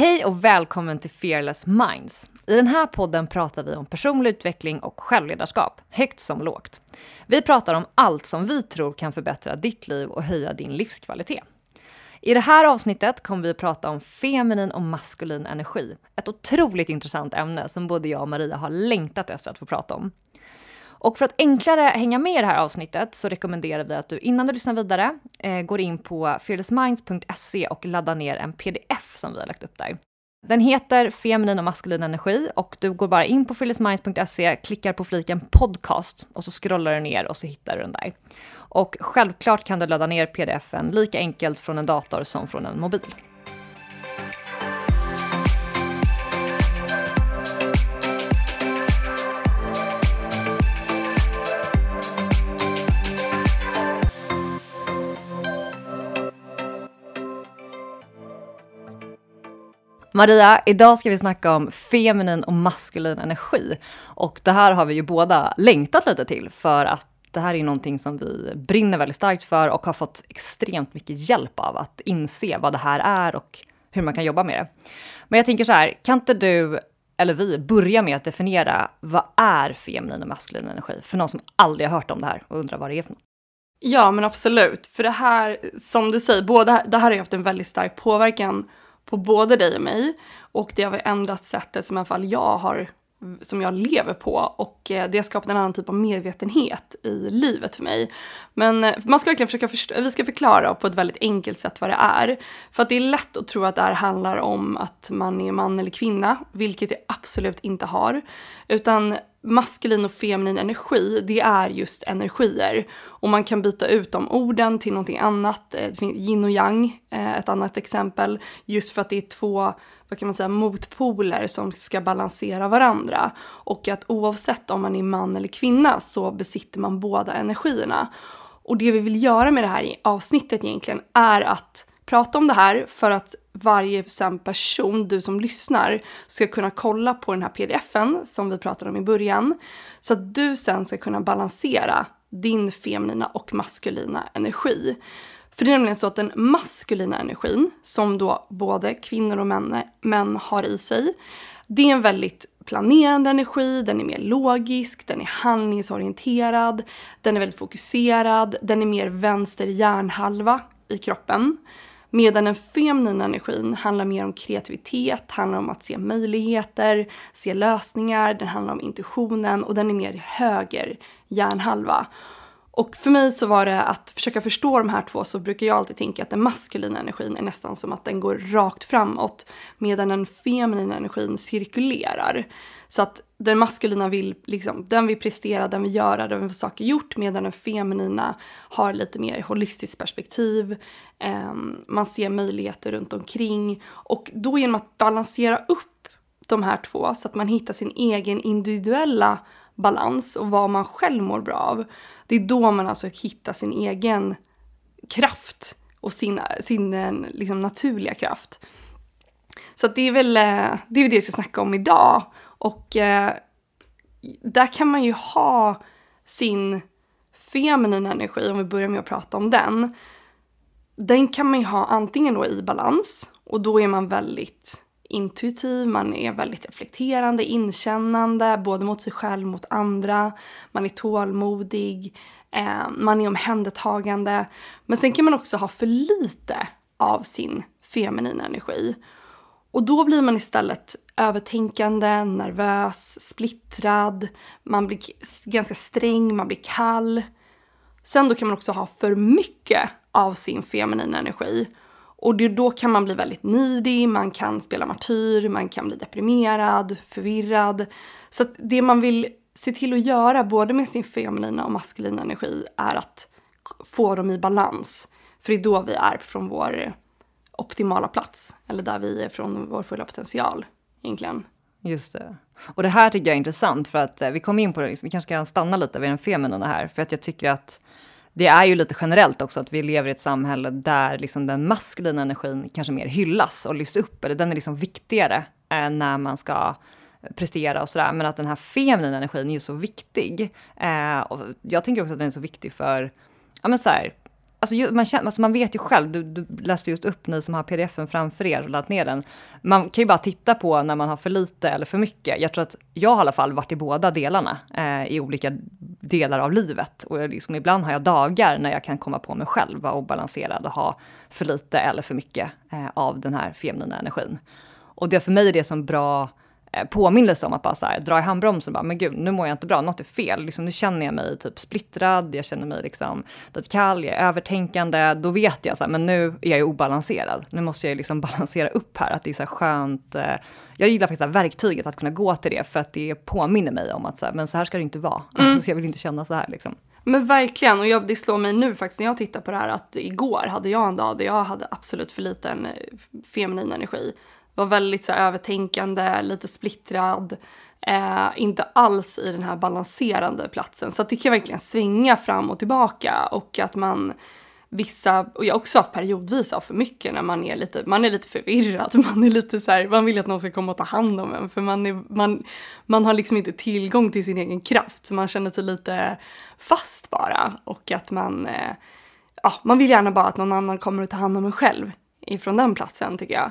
Hej och välkommen till Fearless Minds. I den här podden pratar vi om personlig utveckling och självledarskap, högt som lågt. Vi pratar om allt som vi tror kan förbättra ditt liv och höja din livskvalitet. I det här avsnittet kommer vi att prata om feminin och maskulin energi. Ett otroligt intressant ämne som både jag och Maria har längtat efter att få prata om. Och för att enklare hänga med i det här avsnittet så rekommenderar vi att du innan du lyssnar vidare eh, går in på fearlessminds.se och laddar ner en pdf som vi har lagt upp där. Den heter Feminin och maskulin energi och du går bara in på fearlessminds.se, klickar på fliken podcast och så scrollar du ner och så hittar du den där. Och självklart kan du ladda ner pdfen lika enkelt från en dator som från en mobil. Maria, idag ska vi snacka om feminin och maskulin energi. Och det här har vi ju båda längtat lite till för att det här är någonting som vi brinner väldigt starkt för och har fått extremt mycket hjälp av att inse vad det här är och hur man kan jobba med det. Men jag tänker så här, kan inte du eller vi börja med att definiera vad är feminin och maskulin energi för någon som aldrig har hört om det här och undrar vad det är för något? Ja, men absolut. För det här, som du säger, båda, det här har ju haft en väldigt stark påverkan på både dig och mig. Och det har ändrat sättet som i alla fall jag har som jag lever på och eh, det har skapat en annan typ av medvetenhet i livet för mig. Men eh, man ska verkligen försöka förstå, vi ska förklara på ett väldigt enkelt sätt vad det är. För att det är lätt att tro att det här handlar om att man är man eller kvinna, vilket det absolut inte har. Utan maskulin och feminin energi, det är just energier. Och man kan byta ut de orden till någonting annat. Eh, det finns yin och yang, eh, ett annat exempel. Just för att det är två vad kan man säga, motpoler som ska balansera varandra. Och att oavsett om man är man eller kvinna så besitter man båda energierna. Och det vi vill göra med det här avsnittet egentligen är att prata om det här för att varje person, du som lyssnar, ska kunna kolla på den här pdfen som vi pratade om i början. Så att du sen ska kunna balansera din feminina och maskulina energi. För det är nämligen så att den maskulina energin, som då både kvinnor och män, män har i sig, det är en väldigt planerande energi, den är mer logisk, den är handlingsorienterad, den är väldigt fokuserad, den är mer vänster hjärnhalva i kroppen. Medan den feminina energin handlar mer om kreativitet, handlar om att se möjligheter, se lösningar, den handlar om intuitionen och den är mer höger hjärnhalva. Och för mig så var det att försöka förstå de här två så brukar jag alltid tänka att den maskulina energin är nästan som att den går rakt framåt medan den feminina energin cirkulerar. Så att den maskulina vill, liksom, den vill prestera, den vill göra, den vill få saker gjort medan den feminina har lite mer holistiskt perspektiv. Eh, man ser möjligheter runt omkring och då genom att balansera upp de här två så att man hittar sin egen individuella balans och vad man själv mår bra av. Det är då man alltså hittar sin egen kraft och sin, sin eh, liksom, naturliga kraft. Så eh, det är väl det, är det jag ska snacka om idag. Och eh, där kan man ju ha sin feminina energi, om vi börjar med att prata om den. Den kan man ju ha antingen då i balans och då är man väldigt intuitiv, man är väldigt reflekterande, inkännande, både mot sig själv och mot andra. Man är tålmodig, eh, man är omhändertagande. Men sen kan man också ha för lite av sin feminina energi. Och då blir man istället övertänkande, nervös, splittrad, man blir ganska sträng, man blir kall. Sen då kan man också ha för mycket av sin feminina energi och då kan man bli väldigt nidig, man kan spela martyr, man kan bli deprimerad, förvirrad. Så det man vill se till att göra både med sin feminina och maskulina energi är att få dem i balans. För det är då vi är från vår optimala plats, eller där vi är från vår fulla potential egentligen. Just det. Och det här tycker jag är intressant för att eh, vi kom in på det, liksom, vi kanske kan stanna lite vid den feminina här, för att jag tycker att det är ju lite generellt också att vi lever i ett samhälle där liksom den maskulina energin kanske mer hyllas och lyfts upp, eller den är liksom viktigare eh, när man ska prestera och sådär, men att den här feminina energin är ju så viktig. Eh, och jag tänker också att den är så viktig för, ja men så här, Alltså, man, känner, alltså man vet ju själv, du, du läste just upp ni som har pdfen framför er och laddat ner den. Man kan ju bara titta på när man har för lite eller för mycket. Jag tror att jag har i alla fall varit i båda delarna eh, i olika delar av livet. Och liksom, ibland har jag dagar när jag kan komma på mig själv vara obalanserad och ha för lite eller för mycket eh, av den här feminina energin. Och det för mig är det som bra Eh, påminnelse om att bara så här, dra i handbromsen. Bara, men gud, nu mår jag inte bra, något är fel. Liksom, nu känner jag mig typ splittrad, jag känner mig liksom lite kall, jag är övertänkande. Då vet jag så här, men nu är jag obalanserad. Nu måste jag liksom balansera upp här, att det är så här skönt. Eh, jag gillar faktiskt här verktyget, att kunna gå till det, för att det påminner mig om att så här, men så här ska det inte vara. Mm. Alltså, jag vill inte känna så här liksom. Men verkligen, och jag, det slår mig nu faktiskt när jag tittar på det här att igår hade jag en dag där jag hade absolut för liten eh, feminin energi var väldigt så här, övertänkande, lite splittrad. Eh, inte alls i den här balanserande platsen. Så det kan verkligen svänga fram och tillbaka. Och att man vissa, och jag har också haft periodvis av för mycket när man är lite, man är lite förvirrad. Man är lite så här, man vill att någon ska komma och ta hand om en. För man, är, man, man har liksom inte tillgång till sin egen kraft. Så man känner sig lite fast bara. Och att man, eh, ja, man vill gärna bara att någon annan kommer och tar hand om en själv. Ifrån den platsen tycker jag.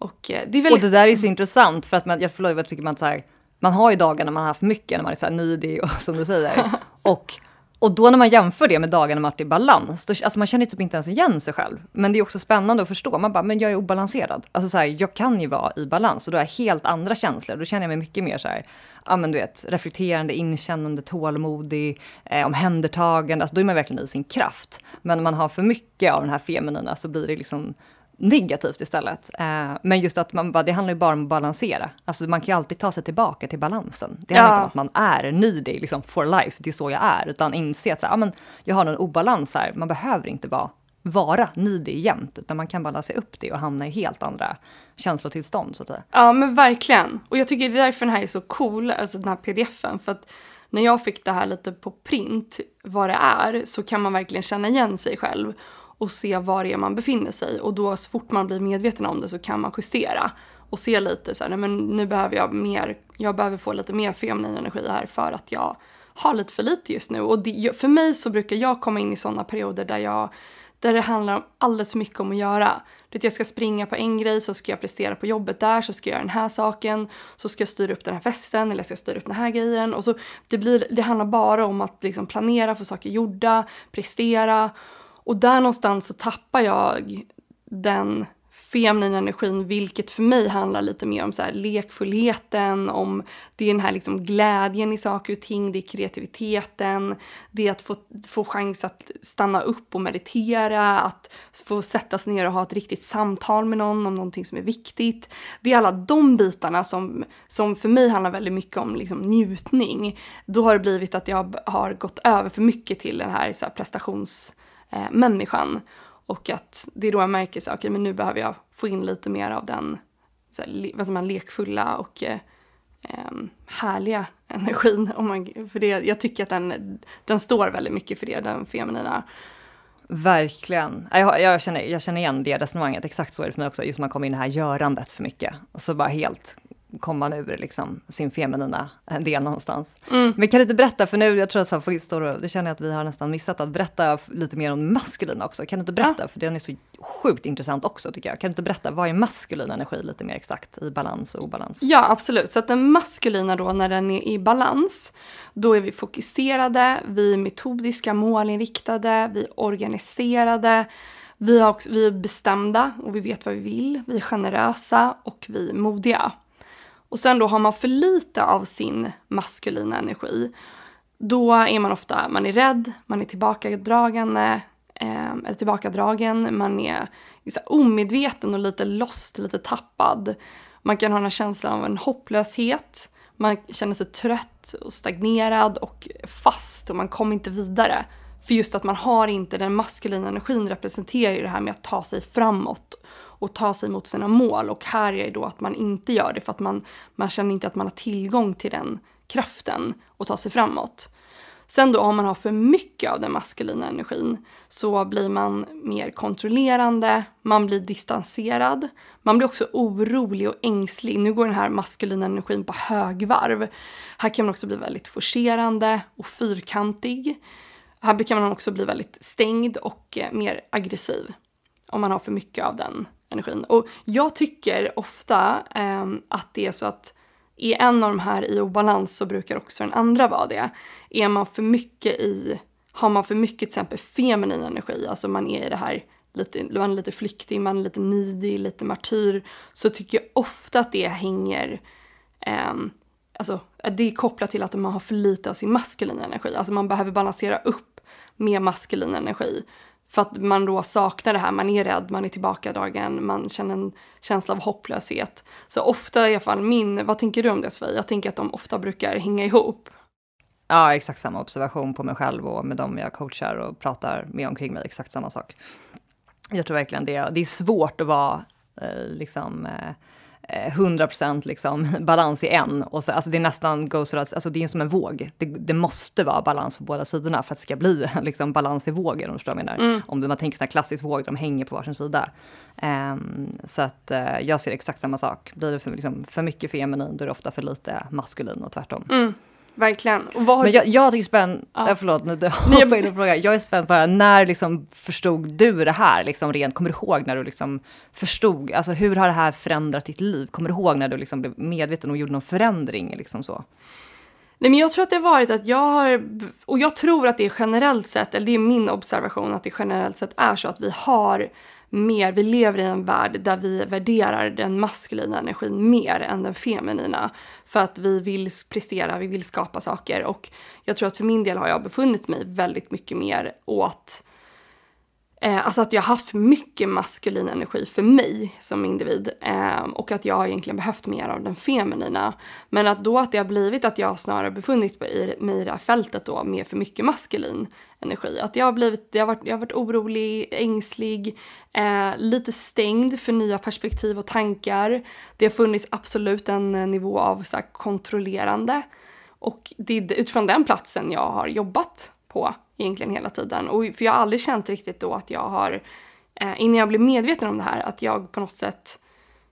Och eh, det, är väldigt... och det där är så intressant för att man, jag förlorar, tycker man så här, man har ju dagar när man har haft mycket, när man är så här nidig och som du säger. och, och då när man jämför det med dagar när man varit i balans, då, alltså man känner typ inte ens igen sig själv. Men det är också spännande att förstå, man bara, men jag är obalanserad. Alltså så här, jag kan ju vara i balans och då har jag helt andra känslor. Då känner jag mig mycket mer så här, ja men du vet, reflekterande, inkännande, tålmodig, eh, omhändertagande. Alltså då är man verkligen i sin kraft. Men när man har för mycket av den här feminina så blir det liksom negativt istället. Eh, men just att man bara, det handlar ju bara om att balansera. Alltså man kan ju alltid ta sig tillbaka till balansen. Det handlar ja. inte om att man är needy liksom for life, det är så jag är. Utan inse att så här, ja, men jag har en obalans här, man behöver inte vara, vara needy jämt. Utan man kan balansera upp det och hamna i helt andra känslotillstånd så att säga. Ja men verkligen. Och jag tycker det är därför den här är så cool, alltså den här pdfen. För att när jag fick det här lite på print, vad det är, så kan man verkligen känna igen sig själv och se var det är man befinner sig. Och då så fort man blir medveten om det så kan man justera och se lite så här, nej, men nu behöver jag mer, jag behöver få lite mer feminin energi här för att jag har lite för lite just nu. Och det, för mig så brukar jag komma in i sådana perioder där jag där det handlar alldeles för mycket om att göra. Det jag ska springa på en grej, så ska jag prestera på jobbet där, så ska jag göra den här saken, så ska jag styra upp den här festen eller jag ska styra upp den här grejen. Och så det, blir, det handlar bara om att liksom planera, få saker gjorda, prestera. Och där någonstans så tappar jag den feminina energin, vilket för mig handlar lite mer om så här lekfullheten, om det är den här liksom glädjen i saker och ting, det är kreativiteten, det är att få, få chans att stanna upp och meditera, att få sätta sig ner och ha ett riktigt samtal med någon om någonting som är viktigt. Det är alla de bitarna som, som för mig handlar väldigt mycket om liksom njutning. Då har det blivit att jag har gått över för mycket till den här, så här prestations eh, människan. Och att det är då jag märker så okay, men nu behöver jag få in lite mer av den så här, vad man, lekfulla och eh, ehm, härliga energin. Om man, för det, jag tycker att den, den står väldigt mycket för det, den feminina. Verkligen. Jag, jag, känner, jag känner igen det resonemanget, exakt så är det för mig också, just när man kommer in i det här görandet för mycket. Och så bara helt komma man ur liksom, sin feminina del någonstans. Mm. Men kan du inte berätta, för nu, jag tror att så står och, det känner jag att vi har nästan missat, att berätta lite mer om maskulina också. Kan du inte berätta, ja. för den är så sjukt intressant också tycker jag. Kan du inte berätta, vad är maskulin energi lite mer exakt i balans och obalans? Ja, absolut. Så att den maskulina då, när den är i balans, då är vi fokuserade, vi är metodiska, målinriktade, vi är organiserade, vi, har också, vi är bestämda och vi vet vad vi vill, vi är generösa och vi är modiga. Och sen då har man för lite av sin maskulina energi, då är man ofta, man är rädd, man är tillbakadragande, eh, eller tillbakadragen, man är liksom, omedveten och lite lost, lite tappad. Man kan ha den här känslan av en hopplöshet, man känner sig trött och stagnerad och fast och man kommer inte vidare. För just att man har inte den maskulina energin representerar ju det här med att ta sig framåt och ta sig mot sina mål. Och här är det då att man inte gör det för att man, man känner inte att man har tillgång till den kraften och ta sig framåt. Sen då om man har för mycket av den maskulina energin så blir man mer kontrollerande, man blir distanserad, man blir också orolig och ängslig. Nu går den här maskulina energin på högvarv. Här kan man också bli väldigt forcerande och fyrkantig. här kan man också bli väldigt stängd och eh, mer aggressiv om man har för mycket av den energin. Och jag tycker ofta eh, att det är så att är en av de här i obalans så brukar också den andra vara det. Är man för mycket i, har man för mycket till exempel feminin energi, alltså man är i det här lite, man är lite flyktig, man är lite nidig, lite martyr, så tycker jag ofta att det hänger eh, Alltså, det är kopplat till att man har för lite av sin maskulina energi. Alltså man behöver balansera upp med maskulin energi. För att man då saknar det här, man är rädd, man är tillbakadragen, man känner en känsla av hopplöshet. Så ofta i alla fall min, vad tänker du om det Sofie? Jag tänker att de ofta brukar hänga ihop. Ja, exakt samma observation på mig själv och med dem jag coachar och pratar med omkring mig, exakt samma sak. Jag tror verkligen det, det är svårt att vara eh, liksom eh, 100% eh, liksom balans i en. Och så, alltså det är nästan goes alltså det är som en våg. Det, det, måste vara balans på båda sidorna för att det ska bli liksom balans i vågen, om du förstår vad jag menar. Mm. Om man tänker sån här klassisk våg, de hänger på varsin sida. Um, så att uh, jag ser exakt samma sak. Blir det för, liksom, för mycket feminin, då är det ofta för lite maskulin och tvärtom. Mm. Verkligen. Har... Men jag, jag tycker spänd, ja. förlåt nu hoppar in och frågar. Jag är spänd på det här, när liksom förstod du det här, liksom rent, kommer du ihåg när du liksom förstod, alltså hur har det här förändrat ditt liv? Kommer du ihåg när du liksom blev medveten och gjorde någon förändring liksom så? Nej men jag tror att det har varit att jag har, och jag tror att det är generellt sett, eller det är min observation att det generellt sett är så att vi har mer, vi lever i en värld där vi värderar den maskulina energin mer än den feminina. För att vi vill prestera, vi vill skapa saker och jag tror att för min del har jag befunnit mig väldigt mycket mer åt Eh, alltså att jag har haft mycket maskulin energi för mig som individ eh, och att jag har egentligen behövt mer av den feminina. Men att då att det har blivit att jag snarare befunnit mig i, det här fältet då med för mycket maskulin energi. Att jag har blivit, jag har varit, jag har varit orolig, ängslig, eh, lite stängd för nya perspektiv och tankar. Det har funnits absolut en eh, nivå av så kontrollerande. Och det är utifrån den platsen jag har jobbat på egentligen hela tiden. Och, för jag har aldrig känt riktigt då att jag har, eh, innan jag blev medveten om det här, att jag på något sätt,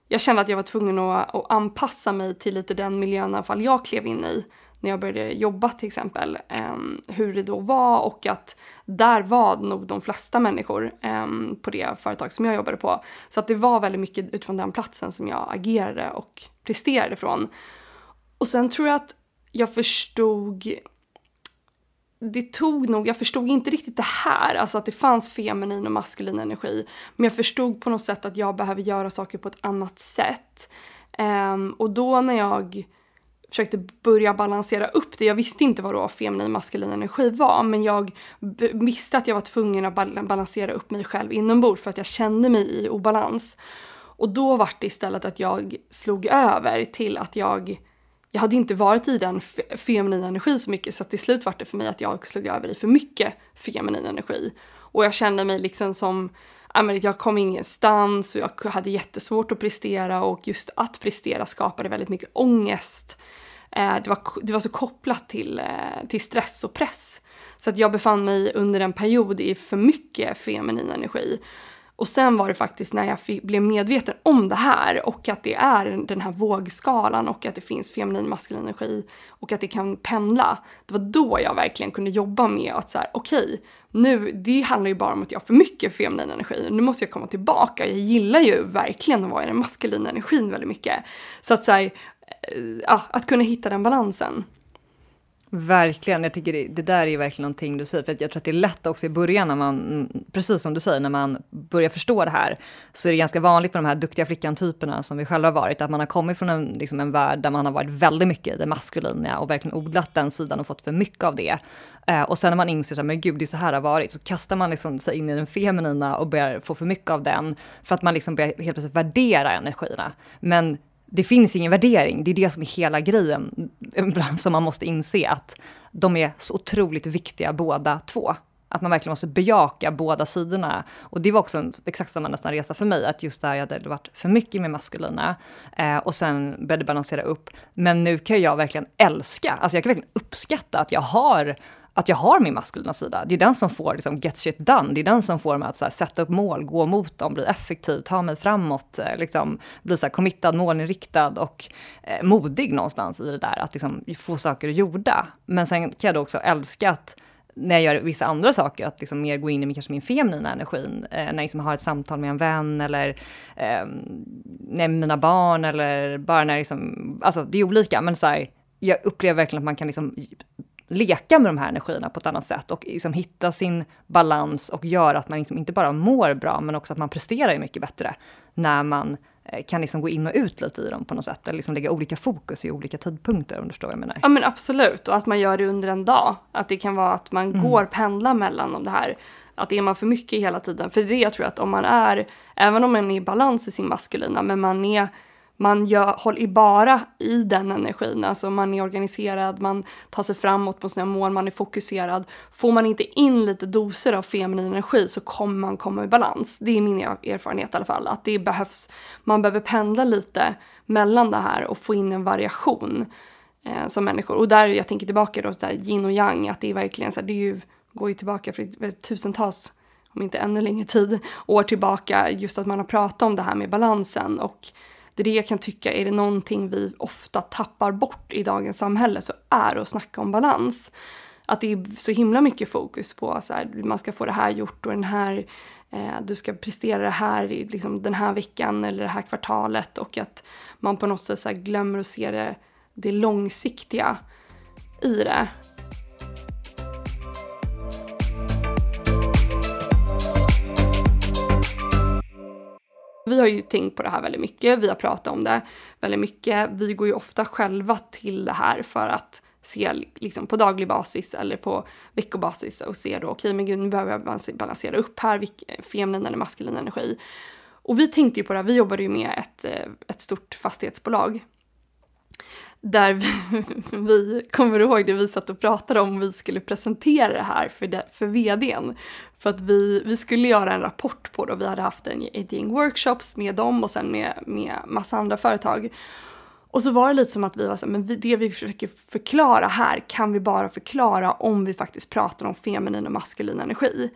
jag kände att jag var tvungen att, att anpassa mig till lite den miljön i alla fall jag klev in i när jag började jobba till exempel, eh, hur det då var och att där var nog de flesta människor eh, på det företag som jag jobbade på. Så att det var väldigt mycket utifrån den platsen som jag agerade och presterade från. Och sen tror jag att jag förstod det tog nog, jag förstod inte riktigt det här, alltså att det fanns feminin och maskulin energi. Men jag förstod på något sätt att jag behöver göra saker på ett annat sätt. Um, och då när jag försökte börja balansera upp det, jag visste inte vad då feminin och maskulin energi var, men jag visste att jag var tvungen att balansera upp mig själv inombords för att jag kände mig i obalans. Och då var det istället att jag slog över till att jag jag hade inte varit i den feminina energi så mycket så till slut var det för mig att jag slog över i för mycket feminin energi. Och jag kände mig liksom som, jag kom ingenstans och jag hade jättesvårt att prestera och just att prestera skapade väldigt mycket ångest. Eh, det var, det var så kopplat till, eh, till stress och press. Så att jag befann mig under en period i för mycket feminin energi. Och sen var det faktiskt när jag fick, blev medveten om det här och att det är den här vågskalan och att det finns feminin maskulin energi och att det kan pendla. Det var då jag verkligen kunde jobba med att så här, okej, okay, nu, det handlar ju bara om att jag har för mycket feminin energi. Nu måste jag komma tillbaka. Jag gillar ju verkligen att vara i den maskulina energin väldigt mycket. Så att så här, eh, ja, att kunna hitta den balansen. Verkligen, jag tycker det, det, där är verkligen någonting du säger, för jag tror att det är lätt också i början när man, precis som du säger, när man börjar förstå det här, så är det ganska vanligt med de här duktiga flickan-typerna som vi själva har varit, att man har kommit från en, liksom en värld där man har varit väldigt mycket i det maskulina och verkligen odlat den sidan och fått för mycket av det. Eh, och sen när man inser att men gud, det är så här det har varit, så kastar man liksom sig in i den feminina och börjar få för mycket av den, för att man liksom börjar helt plötsligt värdera energierna. Men det finns ingen värdering, det är det som är hela grejen som man måste inse att de är så otroligt viktiga båda två. Att man verkligen måste bejaka båda sidorna. Och det var också en, exakt samma nästan resa för mig, att just där jag hade varit för mycket med maskulina eh, och sen började balansera upp. Men nu kan jag verkligen älska, alltså jag kan verkligen uppskatta att jag har att jag har min maskulina sida. Det är den som får liksom, get shit done. Det är den som får mig att så här, sätta upp mål, gå mot dem, bli effektiv, ta mig framåt, eh, liksom, bli så här, committad, målinriktad och eh, modig någonstans i det där, att liksom, få saker gjorda. Men sen kan jag då också älska att när jag gör vissa andra saker, att liksom mer gå in i min, kanske min feminina energin, eh, när jag liksom har ett samtal med en vän eller eh, med mina barn eller bara när liksom, alltså det är olika, men så här, jag upplever verkligen att man kan liksom leka med de här energierna på ett annat sätt och liksom hitta sin balans och göra att man liksom inte bara mår bra, men också att man presterar mycket bättre när man eh, kan liksom gå in och ut lite i dem på något sätt, eller liksom lägga olika fokus i olika tidpunkter om du förstår vad jag menar. Ja men absolut, och att man gör det under en dag. Att det kan vara att man mm. går pendla mellan om det här. Att är man för mycket hela tiden, för det är jag tror att om man är, även om man är i balans i sin maskulina, men man är man gör, håller bara i den energin, alltså man är organiserad, man tar sig framåt på sina mål, man är fokuserad. Får man inte in lite doser av feminin energi så kommer man komma i balans. Det är min erfarenhet i alla fall, att det behövs, man behöver pendla lite mellan det här och få in en variation eh, som människor. Och där, jag tänker tillbaka då, så här, yin och yang, att det är verkligen så här, det är ju, går ju tillbaka för tusentals om inte ännu längre tid, år tillbaka, just att man har pratat om det här med balansen och det är det jag kan tycka, är det någonting vi ofta tappar bort i dagens samhälle så är det att snacka om balans. Att det är så himla mycket fokus på så här, man ska få det här gjort och den här, eh, du ska prestera det här i liksom, den här veckan eller det här kvartalet och att man på något sätt så glömmer att se det, det långsiktiga i det. Vi har ju tänkt på det här väldigt mycket, vi har pratat om det väldigt mycket. Vi går ju ofta själva till det här för att se liksom på daglig basis eller på veckobasis och se då okej okay, men gud nu behöver jag balansera upp här, feminin eller maskulin energi. Och vi tänkte ju på det här, vi jobbade ju med ett, eh, ett stort fastighetsbolag där vi, vi kommer ihåg det vi satt och pratade om vi skulle presentera det här för, det, för vdn. För att vi, vi skulle göra en rapport på det och vi hade haft en, ett gäng workshops med dem och sen med, med massa andra företag. Och så var det lite som att vi var så men vi, det vi försöker förklara här kan vi bara förklara om vi faktiskt pratar om feminin och maskulin energi.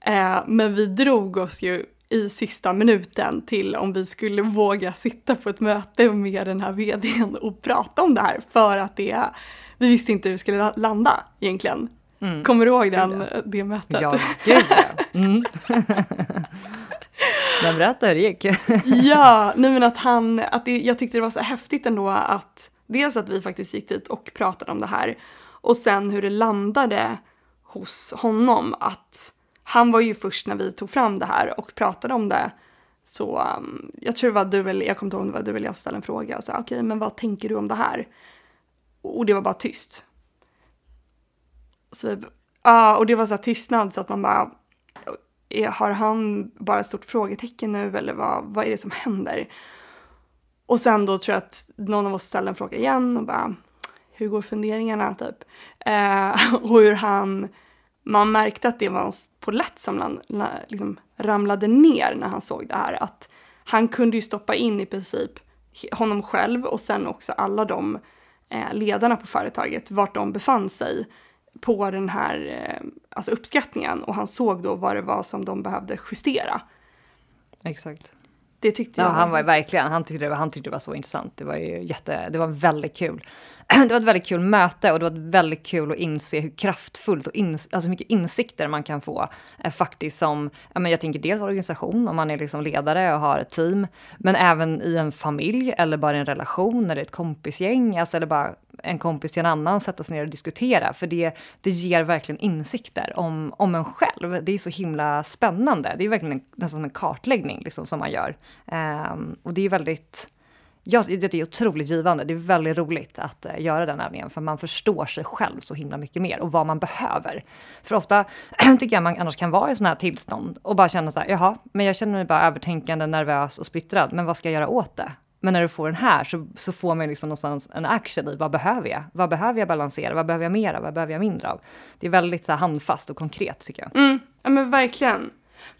Eh, men vi drog oss ju i sista minuten till om vi skulle våga sitta på ett möte med den här vdn och prata om det här för att det, vi visste inte hur det skulle landa egentligen. Mm. Kommer du ihåg den, det mötet? Ja, gud mm. Men berätta hur det gick. ja, nej men att han, att det, jag tyckte det var så häftigt ändå att dels att vi faktiskt gick dit och pratade om det här och sen hur det landade hos honom att han var ju först när vi tog fram det här och pratade om det. Så um, jag tror det var du eller jag kommer inte ihåg om det var du eller jag ställde en fråga och sa okej okay, men vad tänker du om det här? Och det var bara tyst. Så, uh, och det var så här tystnad så att man bara eh, har han bara ett stort frågetecken nu eller vad, vad är det som händer? Och sen då tror jag att någon av oss ställde en fråga igen och bara hur går funderingarna typ? Uh, och hur han man märkte att det var en polett som liksom ramlade ner när han såg det här. Att han kunde ju stoppa in i princip honom själv och sen också alla de eh, ledarna på företaget, vart de befann sig på den här eh, alltså uppskattningen och han såg då vad det var som de behövde justera. Exakt. Det tyckte ja, jag. Han var verkligen, han tyckte, det var, han tyckte det var så intressant. Det var ju jätte, det var väldigt kul. det var ett väldigt kul möte och det var väldigt kul att inse hur kraftfullt och ins alltså mycket insikter man kan få eh, faktiskt som, ja, men jag tänker dels organisation om man är liksom ledare och har ett team, men även i en familj eller bara i en relation eller ett kompisgäng, alltså eller bara en kompis till en annan sätta sig ner och diskutera, för det, det ger verkligen insikter om, om en själv. Det är så himla spännande. Det är verkligen en, nästan som en kartläggning liksom, som man gör. Eh, och det är väldigt Ja, det är otroligt givande. Det är väldigt roligt att eh, göra den övningen, för man förstår sig själv så himla mycket mer och vad man behöver. För ofta tycker jag man annars kan vara i sådana här tillstånd och bara känna så här, jaha, men jag känner mig bara övertänkande, nervös och splittrad, men vad ska jag göra åt det? Men när du får den här så, så får man liksom någonstans en action i vad behöver jag? Vad behöver jag balansera? Vad behöver jag mera? Vad behöver jag mindre av? Det är väldigt så här, handfast och konkret tycker jag. Mm, ja men verkligen.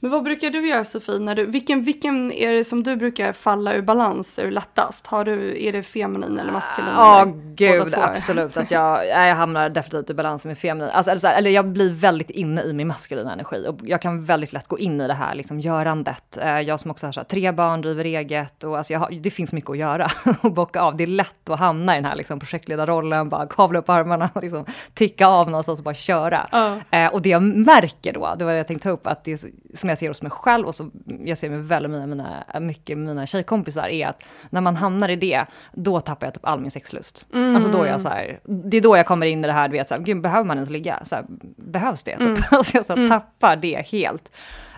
Men vad brukar du göra Sofie? När du, vilken, vilken är det som du brukar falla ur balans ur lättast? Har du, är det feminin eller maskulin? Ja, eller gud båda två? absolut. Att jag, jag hamnar definitivt i balans med feminin. Alltså, eller, så här, eller jag blir väldigt inne i min maskulina energi och jag kan väldigt lätt gå in i det här liksom, görandet. Eh, Jag som också har här, tre barn, driver eget och alltså, jag har, det finns mycket att göra och bocka av. Det är lätt att hamna i den här liksom, projektledarrollen, bara kavla upp armarna och liksom, ticka av någonstans och bara köra. Ja. Eh, och det jag märker då, det var det jag tänkte ta upp, att det som jag ser hos mig själv och som jag ser med väldigt mina, mina, mycket mina tjejkompisar är att när man hamnar i det, då tappar jag typ all min sexlust. Alltså då är jag så här, det är då jag kommer in i det här, du vet, så här, gud, behöver man ens ligga? Så här, behövs det? Typ. Alltså jag så här, tappar det helt.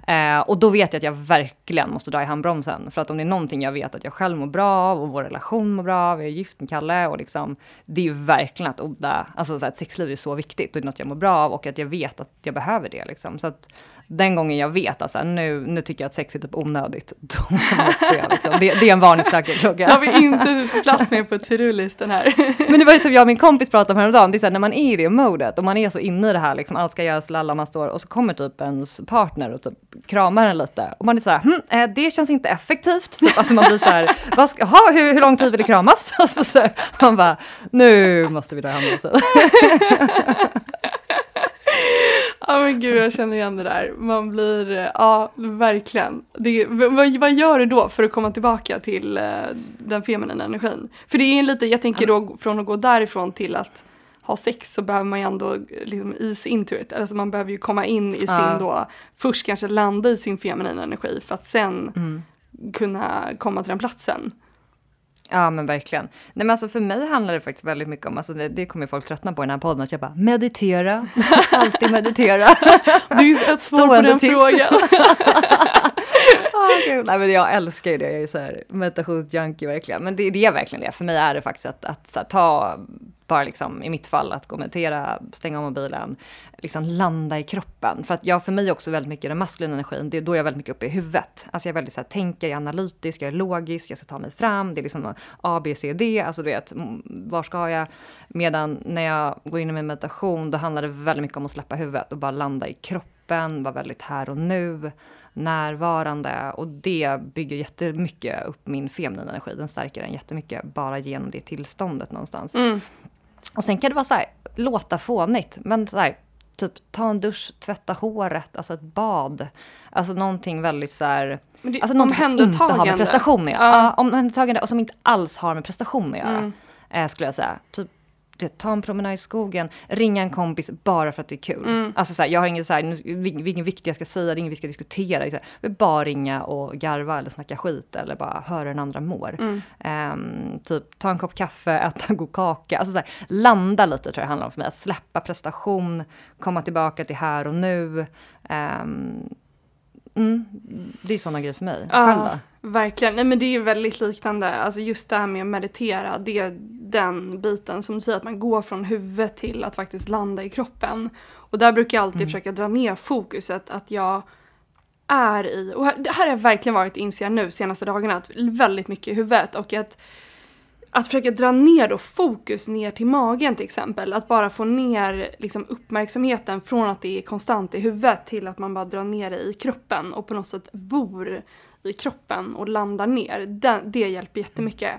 Eh, och då vet jag att jag verkligen måste dra i handbromsen. För att om det är någonting jag vet att jag själv mår bra av och vår relation mår bra av, jag är gift med Kalle och liksom, det är ju verkligen att odla, alltså så här, ett sexliv är så viktigt och det är något jag mår bra av och att jag vet att jag behöver det liksom. Så att den gången jag vet att så här, nu, nu tycker jag att sex är typ onödigt, då måste jag liksom, det, det är en varningsklocka. Det har vi inte plats med på to-do-listan här. Men det var ju som jag och min kompis pratade om häromdagen, det är så här, när man är i det modet och man är så inne i det här, liksom, allt ska göras, lalla, man står och så kommer typ ens partner och typ kramar en lite och man är så här, hm, eh, det känns inte effektivt. Typ, alltså man blir så här, vad ska, aha, hur, hur lång tid vill det kramas? Och så, så här, man bara, nu måste vi dra hem oss. Ja men gud jag känner igen det där. Man blir, eh, ja verkligen. Det, vad, vad gör du då för att komma tillbaka till eh, den feminina energin? För det är ju lite, jag tänker då från att gå därifrån till att ha sex så behöver man ju ändå eh, liksom ease into it. Alltså man behöver ju komma in i sin Ja. då, först kanske landa i sin feminina energi för att sen Mm. kunna komma till den platsen. Ja men verkligen. Nej men alltså för mig handlar det faktiskt väldigt mycket om, alltså det, det kommer folk tröttna på i den här podden, att jag bara meditera, alltid meditera. Det finns ett svar på den tips. frågan. Ah, gud. Nej, men jag älskar ju det, jag är så här meditationsjunkie verkligen. Men det, det är verkligen det, för mig är det faktiskt att, att här, ta, bara liksom i mitt fall, att gå och meditera, stänga av mobilen, liksom landa i kroppen. För att jag, för mig också väldigt mycket den maskulina energin, det är då jag är väldigt mycket uppe i huvudet. Alltså jag är väldigt så här, tänker, jag är analytisk, jag är logisk, jag ska ta mig fram, det är liksom A, B, C, D, alltså du vet, var ska jag? Medan när jag går in i min meditation, då handlar det väldigt mycket om att släppa huvudet och bara landa i kroppen, vara väldigt här och nu närvarande och det bygger jättemycket upp min feminina energi. Den stärker den jättemycket bara genom det tillståndet någonstans. Mm. Och sen kan det vara så här, låta fånigt, men så här, typ ta en dusch, tvätta håret, alltså ett bad. Alltså någonting väldigt så här, Men det- alltså någonting som inte har med prestation att göra. Ja. Ja, omhändertagande och som inte alls har med prestation att göra. Mm. Eh, skulle jag säga. Typ, ta en promenad i skogen, ringa en kompis bara för att det är kul. Mm. Alltså så här, jag har ingen så här, nu, vilken vikt jag ska säga, det är inget vi ska diskutera. Vill bara ringa och garva eller snacka skit eller bara höra hur den andra mår. Mm. Ehm, typ ta en kopp kaffe, äta en god kaka. Alltså så här, landa lite tror jag det handlar om för mig. Att släppa prestation, komma tillbaka till här och nu. Ehm, mm, det är sådana grejer för mig. Då? Verkligen, nej men det är ju väldigt liknande. Alltså just det här med att meditera, det är den biten som säger att man går från huvudet till att faktiskt landa i kroppen. Och där brukar jag alltid Mm. försöka dra ner fokuset att jag är i, och här, det här har jag verkligen varit inser nu senaste dagarna, att väldigt mycket i huvudet och att att försöka dra ner då fokus ner till magen till exempel. Att bara få ner liksom, uppmärksamheten från att det är konstant i huvudet till att man bara drar ner det i kroppen och på något sätt bor i kroppen och landar ner. Det, det hjälper jättemycket.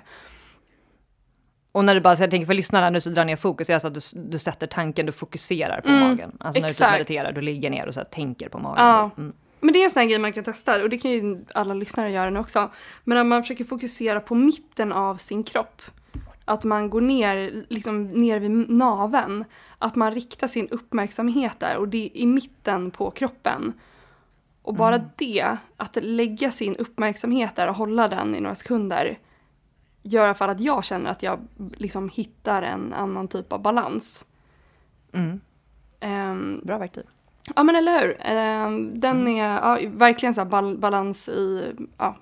Och när du bara, så jag tänker för lyssnarna nu så drar ner fokus, det är alltså att du, du sätter tanken, du fokuserar på Mm, magen. Alltså när du exakt. typ mediterar, du ligger ner och så tänker på magen. Ja. typ. Mm. Men det är en sån här grej man kan testa och det kan ju alla lyssnare göra nu också. Men att man försöker fokusera på mitten av sin kropp. Att man går ner, liksom ner vid naven. Att man riktar sin uppmärksamhet där och det är i mitten på kroppen. Och bara det, att lägga sin uppmärksamhet där och hålla den i några sekunder gör i alla fall att jag känner att jag liksom hittar en annan typ av balans. Mm. Ehm, Bra verktyg. Ja men eller hur. Ehm, den är ja, verkligen så här bal- balans i, ja,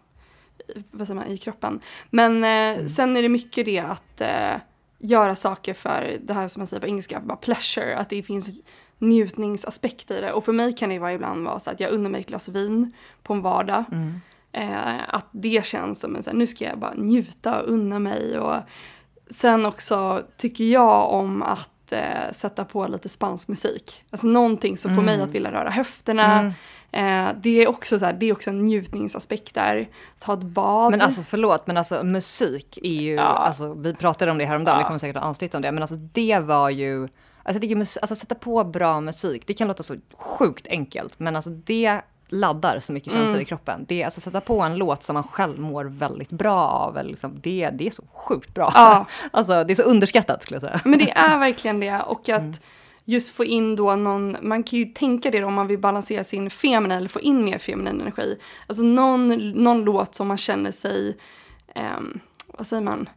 vad säger man, i kroppen. Men eh, sen är det mycket det att eh, göra saker för det här som man säger på engelska, bara pleasure. Att det finns njutningsaspekt i det. Och för mig kan det vara ibland vara så att jag unnar mig ett glas vin på en vardag. Mm. Eh, att det känns som en så här, nu ska jag bara njuta och unna mig. Och sen också tycker jag om att eh, sätta på lite spansk musik. Alltså någonting som får mig Mm. att vilja röra höfterna. Mm. Eh, det, är också så här, det är också en njutningsaspekt där. Ta ett bad. Men alltså förlåt, men alltså musik är ju, Ja. alltså, vi pratade om det häromdagen, Ja. vi kommer säkert ha avsnitt om det, men alltså det var ju, alltså jag tycker alltså sätta på bra musik, det kan låta så sjukt enkelt, men alltså det laddar så mycket känslor Mm. i kroppen. Det är alltså sätta på en låt som man själv mår väldigt bra av, eller liksom, det, det är så sjukt bra. Ja. alltså det är så underskattat skulle jag säga. Men det är verkligen det. Och Mm. att just få in då någon, man kan ju tänka det då om man vill balansera sin feminin eller få in mer feminin energi. Alltså någon, någon låt som man känner sig, ehm, vad säger man?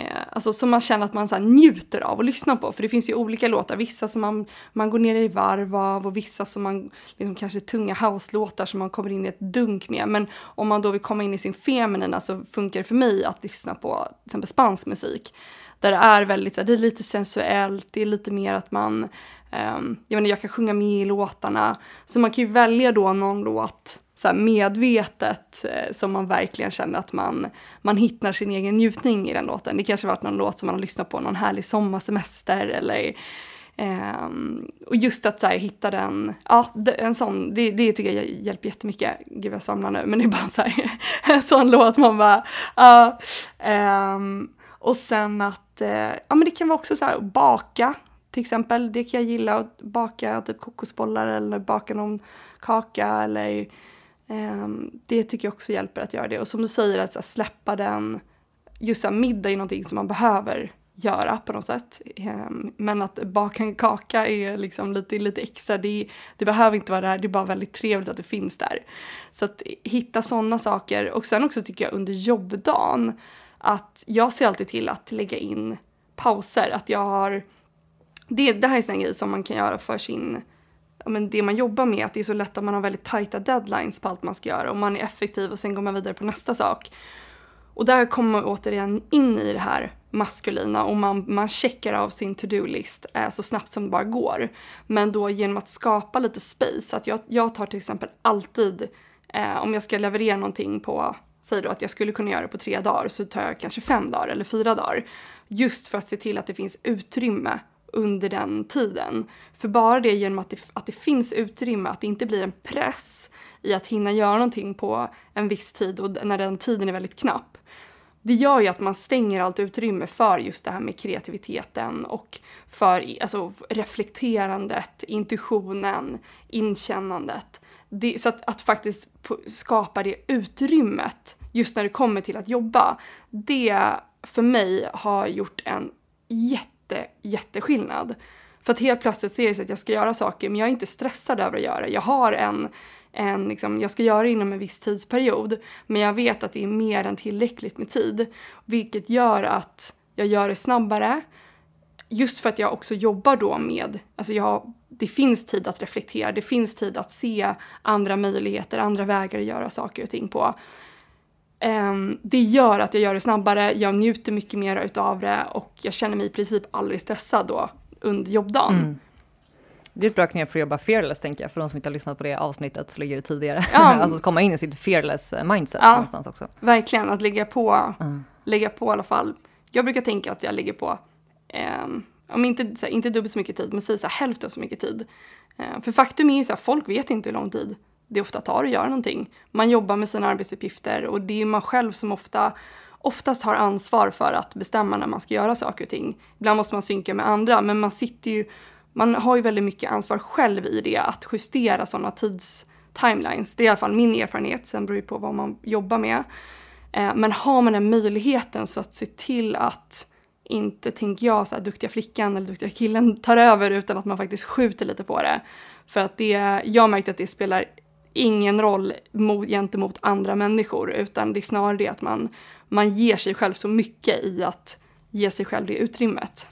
Eh, alltså som man känner att man så här njuter av att lyssna på. För det finns ju olika låtar, vissa som man, man går ner i varv av och vissa som man, liksom kanske tunga house-låtar som man kommer in i ett dunk med. Men om man då vill komma in i sin feminina så funkar det för mig att lyssna på till exempel spansk musik. Där det är väldigt, så här, det är lite sensuellt, det är lite mer att man, eh, jag menar jag kan sjunga med i låtarna. Så man kan ju välja då någon låt så här medvetet eh, som man verkligen känner att man, man hittar sin egen njutning i den låten. Det kanske varit någon låt som man har lyssnat på någon härlig sommarsemester eller ehm, och just att så här, hitta den, ja, en sån, det, det tycker jag hjälper jättemycket. Gud jag svamlar nu, men det är bara så här, en sån låt man bara, ja. ehm, och sen att, eh, ja men det kan vara också så här, baka till exempel. Det kan jag gilla, att baka typ kokosbollar eller baka någon kaka eller Ehm, det tycker jag också hjälper att göra det. Och som du säger, att här, släppa den, just här, middag är någonting som man behöver göra på något sätt. Ehm, men att baka en kaka är liksom lite, lite extra, det, det behöver inte vara där, det är bara väldigt trevligt att det finns där. Så att hitta sådana saker. Och sen också tycker jag under jobbdagen, att jag ser alltid till att lägga in pauser. Att jag har, det, det här är en grej som man kan göra för sin, men det man jobbar med, att det är så lätt att man har väldigt tajta deadlines på allt man ska göra och man är effektiv och sen går man vidare på nästa sak. Och där kommer man återigen in i det här maskulina och man, man checkar av sin to-do-list eh, så snabbt som det bara går. Men då genom att skapa lite space, att jag, jag tar till exempel alltid, eh, om jag ska leverera någonting på, säg då att jag skulle kunna göra det på tre dagar, så tar jag kanske fem dagar eller fyra dagar. Just för att se till att det finns utrymme under den tiden. För bara det genom att det, att det finns utrymme, att det inte blir en press i att hinna göra någonting på en viss tid och när den tiden är väldigt knapp. Det gör ju att man stänger allt utrymme för just det här med kreativiteten och för alltså, reflekterandet, intuitionen, inkännandet. Det, så att, att faktiskt skapa det utrymmet just när det kommer till att jobba, det för mig har gjort en jätte, jätteskillnad. För att helt plötsligt så är det så att jag ska göra saker men jag är inte stressad över att göra. det. Jag har en, en liksom, jag ska göra det inom en viss tidsperiod men jag vet att det är mer än tillräckligt med tid. Vilket gör att jag gör det snabbare. Just för att jag också jobbar då med, alltså jag, det finns tid att reflektera, det finns tid att se andra möjligheter, andra vägar att göra saker och ting på. Ehm, det gör att jag gör det snabbare, jag njuter mycket mer utav det och jag känner mig i princip aldrig stressad då under jobbdagen. Mm. Det är ett bra knep för att jobba fearless tänker jag, för de som inte har lyssnat på det avsnittet så ligger det tidigare. Ja. alltså att komma in i sitt fearless eh, mindset Ja. någonstans också. Verkligen, att lägga på, Mm. lägga på i alla fall. Jag brukar tänka att jag lägger på, ehm, om inte, så här, inte dubbelt så mycket tid, men säg så hälften så mycket tid. Eh, för faktum är ju så folk vet inte hur lång tid det ofta tar att göra någonting. Man jobbar med sina arbetsuppgifter och det är man själv som ofta oftast har ansvar för att bestämma när man ska göra saker och ting. Ibland måste man synka med andra, men man sitter ju, man har ju väldigt mycket ansvar själv i det, att justera sådana tids-timelines. Det är i alla fall min erfarenhet, sen beror det på vad man jobbar med. Eh, men har man den möjligheten så att se till att inte, tänker jag, så här, duktiga flickan eller duktiga killen tar över utan att man faktiskt skjuter lite på det. För att det, jag märkte att det spelar ingen roll mot, gentemot andra människor utan det är snarare det att man, man ger sig själv så mycket i att ge sig själv det utrymmet.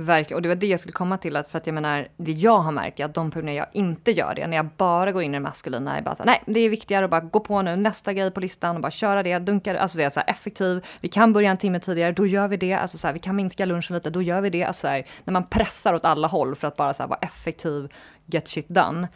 Verkligen, och det var det jag skulle komma till, att för att jag menar, det jag har märkt är att de perioder jag inte gör det, när jag bara går in i det maskulina, är bara så här, nej, det är viktigare att bara gå på nu, nästa grej på listan och bara köra det, dunka det, alltså det är så här effektiv, vi kan börja en timme tidigare, då gör vi det, alltså så här, vi kan minska lunchen lite, då gör vi det, alltså så här, när man pressar åt alla håll för att bara så här, vara effektiv, get shit done.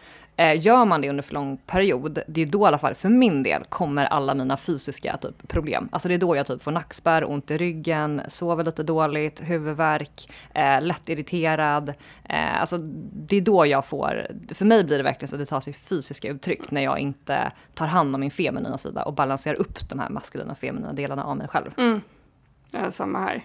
Eh, gör man det under för lång period, det är då i alla fall för min del kommer alla mina fysiska typ, problem. Alltså det är då jag typ får nackspärr, ont i ryggen, sover lite dåligt, huvudvärk, eh, lättirriterad. Eh, alltså det är då jag får, för mig blir det verkligen så att det tar sig fysiska uttryck när jag inte tar hand om min feminina sida och balanserar upp de här maskulina och feminina delarna av mig själv. Mm. Samma här.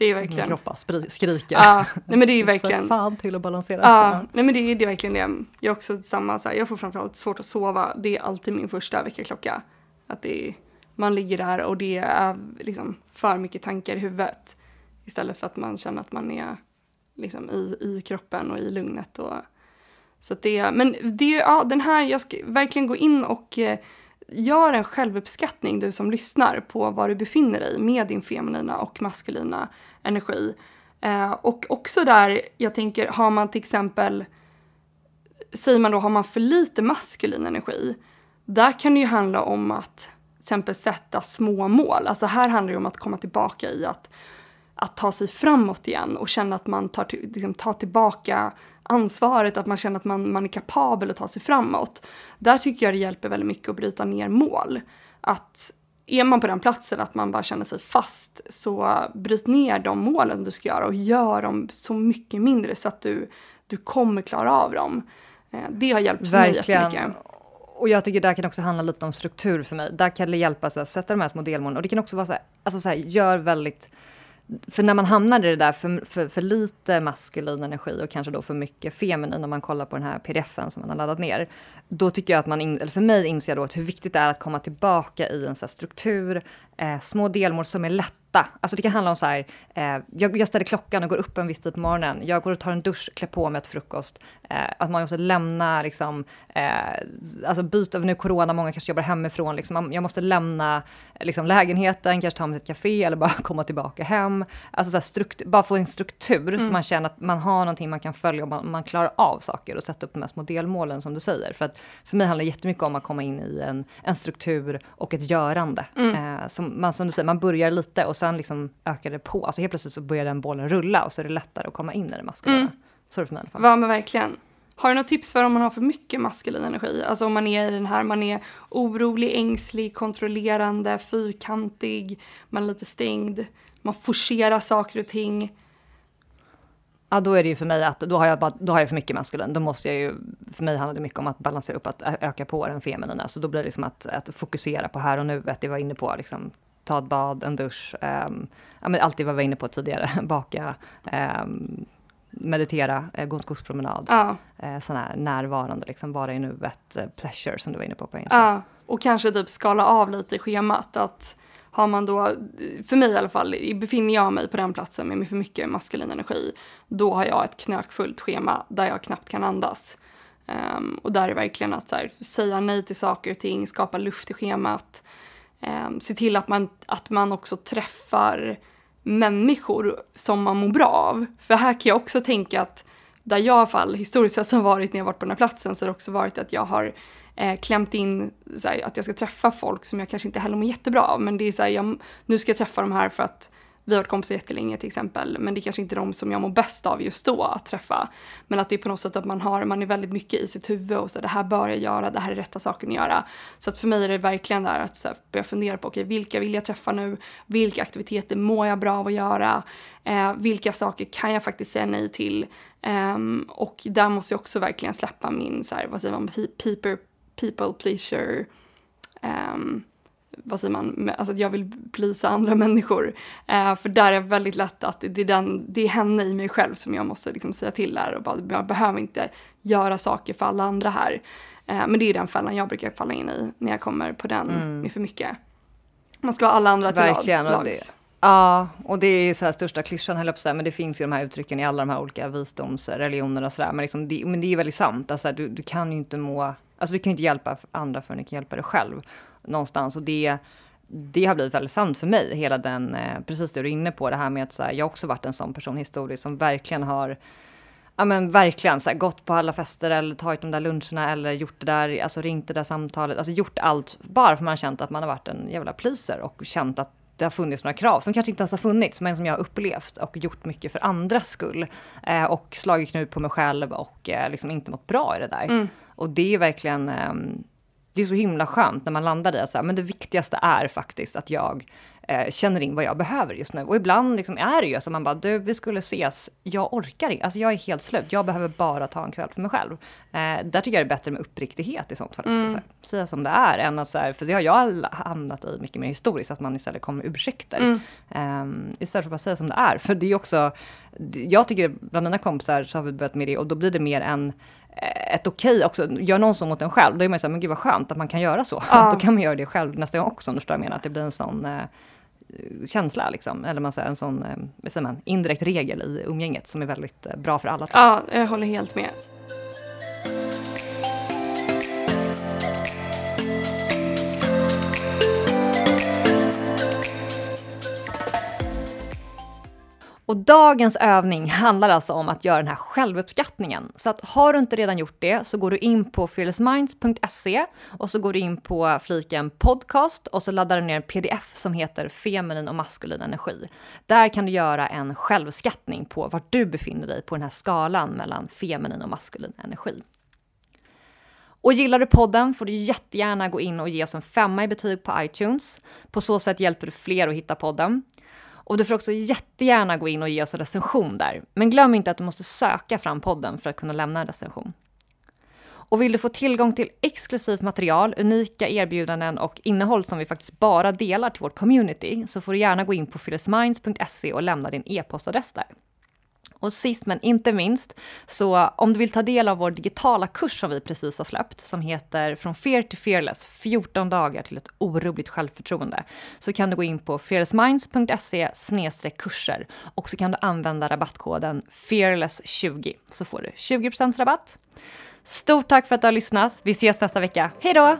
Det är verkligen... Min kropp skriker. Ja, nej men det är verkligen... För fan till att balansera. Ja, nej men det är, det är verkligen det. Jag är också samma, så här, jag får framförallt svårt att sova. Det är alltid min första väckarklocka. Att det är, man ligger där och det är liksom för mycket tankar i huvudet. Istället för att man känner att man är liksom i, i kroppen och i lugnet. Och, så det, men det, ja, den här, jag ska verkligen gå in och eh, gör en självuppskattning, du som lyssnar, på var du befinner dig med din feminina och maskulina energi. Eh, och också där, jag tänker, har man till exempel, säger man då, har man för lite maskulin energi, där kan det ju handla om att till exempel sätta små mål. Alltså här handlar det om att komma tillbaka i att, att ta sig framåt igen och känna att man tar, liksom, tar tillbaka ansvaret, att man känner att man, man är kapabel att ta sig framåt. Där tycker jag det hjälper väldigt mycket att bryta ner mål. Att är man på den platsen att man bara känner sig fast, så bryt ner de målen du ska göra och gör dem så mycket mindre så att du, du kommer klara av dem. Eh, det har hjälpt Verkligen. mig jättemycket. Och jag tycker det kan också handla lite om struktur för mig. Där kan det hjälpa att sätta de här små delmålen. Och det kan också vara så här, alltså så här, gör väldigt för när man hamnar i det där för, för, för, lite maskulin energi och kanske då för mycket feminin, om man kollar på den här pdfen som man har laddat ner, då tycker jag att man, in, eller för mig inser jag då att hur viktigt det är att komma tillbaka i en så struktur, eh, små delmål som är lätta. Alltså det kan handla om så här, eh, jag, jag ställer klockan och går upp en viss tid på morgonen. Jag går och tar en dusch, klär på mig ett frukost. Eh, att man måste lämna, liksom, eh, alltså byta, nu corona, många kanske jobbar hemifrån. Liksom, jag måste lämna liksom, lägenheten, kanske ta mig till ett café eller bara komma tillbaka hem. Alltså så här, strukt, bara få en struktur mm. så man känner att man har någonting man kan följa och man, man klarar av saker och sätta upp de här små delmålen som du säger. För att för mig handlar det jättemycket om att komma in i en, en struktur och ett görande. Mm. Eh, som, man, som du säger, man börjar lite och sen liksom ökar det på. Alltså helt plötsligt så börjar den bollen rulla och så är det lättare att komma in i det maskulina. Mm. Så är det för mig i alla fall. Ja men verkligen. Har du något tips för om man har för mycket maskulin energi? Alltså om man är i den här, man är orolig, ängslig, kontrollerande, fyrkantig, man är lite stängd, man forcerar saker och ting. Ja, då är det ju för mig att då har jag, bara, då har jag för mycket maskulin. Då måste jag ju, för mig handlar det mycket om att balansera upp, att öka på den feminina. Så då blir det liksom att, att fokusera på här och nu, att det var inne på, liksom, ta ett bad, en dusch, um, ja, men allt det vi var inne på tidigare, baka, um, meditera, eh, gå en skogspromenad. Ja. Eh, sån här närvarande, liksom vara i nuet, eh, pleasure som du var inne på på engelska. Ja, och kanske typ skala av lite schemat. Att har man då, för mig i alla fall, befinner jag mig på den platsen med för mycket maskulin energi, då har jag ett knökfullt schema där jag knappt kan andas. Um, och där är verkligen att så här, säga nej till saker och ting, skapa luft i schemat, um, se till att man, att man också träffar människor som man mår bra av. För här kan jag också tänka att där jag i alla fall historiskt sett har varit när jag varit på den här platsen så har det också varit att jag har eh, klämt in här, att jag ska träffa folk som jag kanske inte heller mår jättebra av. Men det är så här, jag, nu ska jag träffa de här för att vi har varit kompisar jättelänge till exempel, men det är kanske inte de som jag mår bäst av just då att träffa. Men att det är på något sätt att man har, man är väldigt mycket i sitt huvud och så det här bör jag göra, det här är rätta saken att göra. Så att för mig är det verkligen där att så här, börja fundera på, okej, okay, vilka vill jag träffa nu? Vilka aktiviteter mår jag bra av att göra? Eh, vilka saker kan jag faktiskt säga nej till? Um, och där måste jag också verkligen släppa min, så här, vad säger man, peeper people pleaser um, vad säger man, alltså att jag vill plisa andra människor. Eh, för där är det väldigt lätt att det är, den, det är henne i mig själv som jag måste liksom säga till där och bara, jag behöver inte göra saker för alla andra här. Eh, men det är den fällan jag brukar falla in i när jag kommer på den mm. med för mycket. Man ska vara alla andra till Verkligen, lags. Ja, och det är ju så här största klyschan höll jag men det finns ju de här uttrycken i alla de här olika visdomsreligionerna och sådär. Men, liksom det, men det är ju väldigt sant, alltså, du, du kan ju inte må, alltså du kan ju inte hjälpa andra förrän du kan hjälpa dig själv någonstans. Och det, det har blivit väldigt sant för mig, hela den, eh, precis det du är inne på, det här med att så här, jag också varit en sån person historiskt som verkligen har Ja men verkligen, så här, gått på alla fester eller tagit de där luncherna eller gjort det där, alltså ringt det där samtalet, alltså gjort allt bara för man har känt att man har varit en jävla pleaser och känt att det har funnits några krav som kanske inte ens har funnits, men som jag har upplevt och gjort mycket för andras skull. Eh, och slagit knut på mig själv och eh, liksom inte mått bra i det där. Mm. Och det är verkligen, eh, det är så himla skönt när man landar i att så men det viktigaste är faktiskt att jag eh, känner in vad jag behöver just nu. Och ibland liksom är det ju så man bara, du vi skulle ses, jag orkar inte, alltså jag är helt slut, jag behöver bara ta en kväll för mig själv. Eh, där tycker jag det är bättre med uppriktighet i sånt fall. Mm. Så här, säga som det är, än att så här, för det har jag hamnat i mycket mer historiskt, att man istället kommer med ursäkter. Mm. Eh, istället för att bara säga som det är. För det är också, jag tycker bland mina kompisar så har vi börjat med det och då blir det mer en ett okej okay också. Gör någon så mot en själv, då är man ju såhär, men gud vad skönt att man kan göra så. Ja. då kan man göra det själv nästa gång också, om du förstår jag menar. Att det blir en sån eh, känsla, liksom. eller man säger, en sån eh, man, indirekt regel i umgänget som är väldigt eh, bra för alla. Ja, jag håller helt med. Och dagens övning handlar alltså om att göra den här självuppskattningen. Så att har du inte redan gjort det så går du in på fearlessminds.se och så går du in på fliken podcast och så laddar du ner en pdf som heter feminin och maskulin energi. Där kan du göra en självskattning på var du befinner dig på den här skalan mellan feminin och maskulin energi. Och gillar du podden får du jättegärna gå in och ge oss en femma i betyg på iTunes. På så sätt hjälper du fler att hitta podden. Och du får också jättegärna gå in och ge oss en recension där. Men glöm inte att du måste söka fram podden för att kunna lämna en recension. Och vill du få tillgång till exklusivt material, unika erbjudanden och innehåll som vi faktiskt bara delar till vårt community så får du gärna gå in på phyllisminds.se och lämna din e-postadress där. Och sist men inte minst, så om du vill ta del av vår digitala kurs som vi precis har släppt, som heter Från Fear to Fearless, 14 dagar till ett orubbligt självförtroende, så kan du gå in på fearlessminds.se kurser och så kan du använda rabattkoden fearless20 så får du 20% rabatt. Stort tack för att du har lyssnat. Vi ses nästa vecka. Hej då!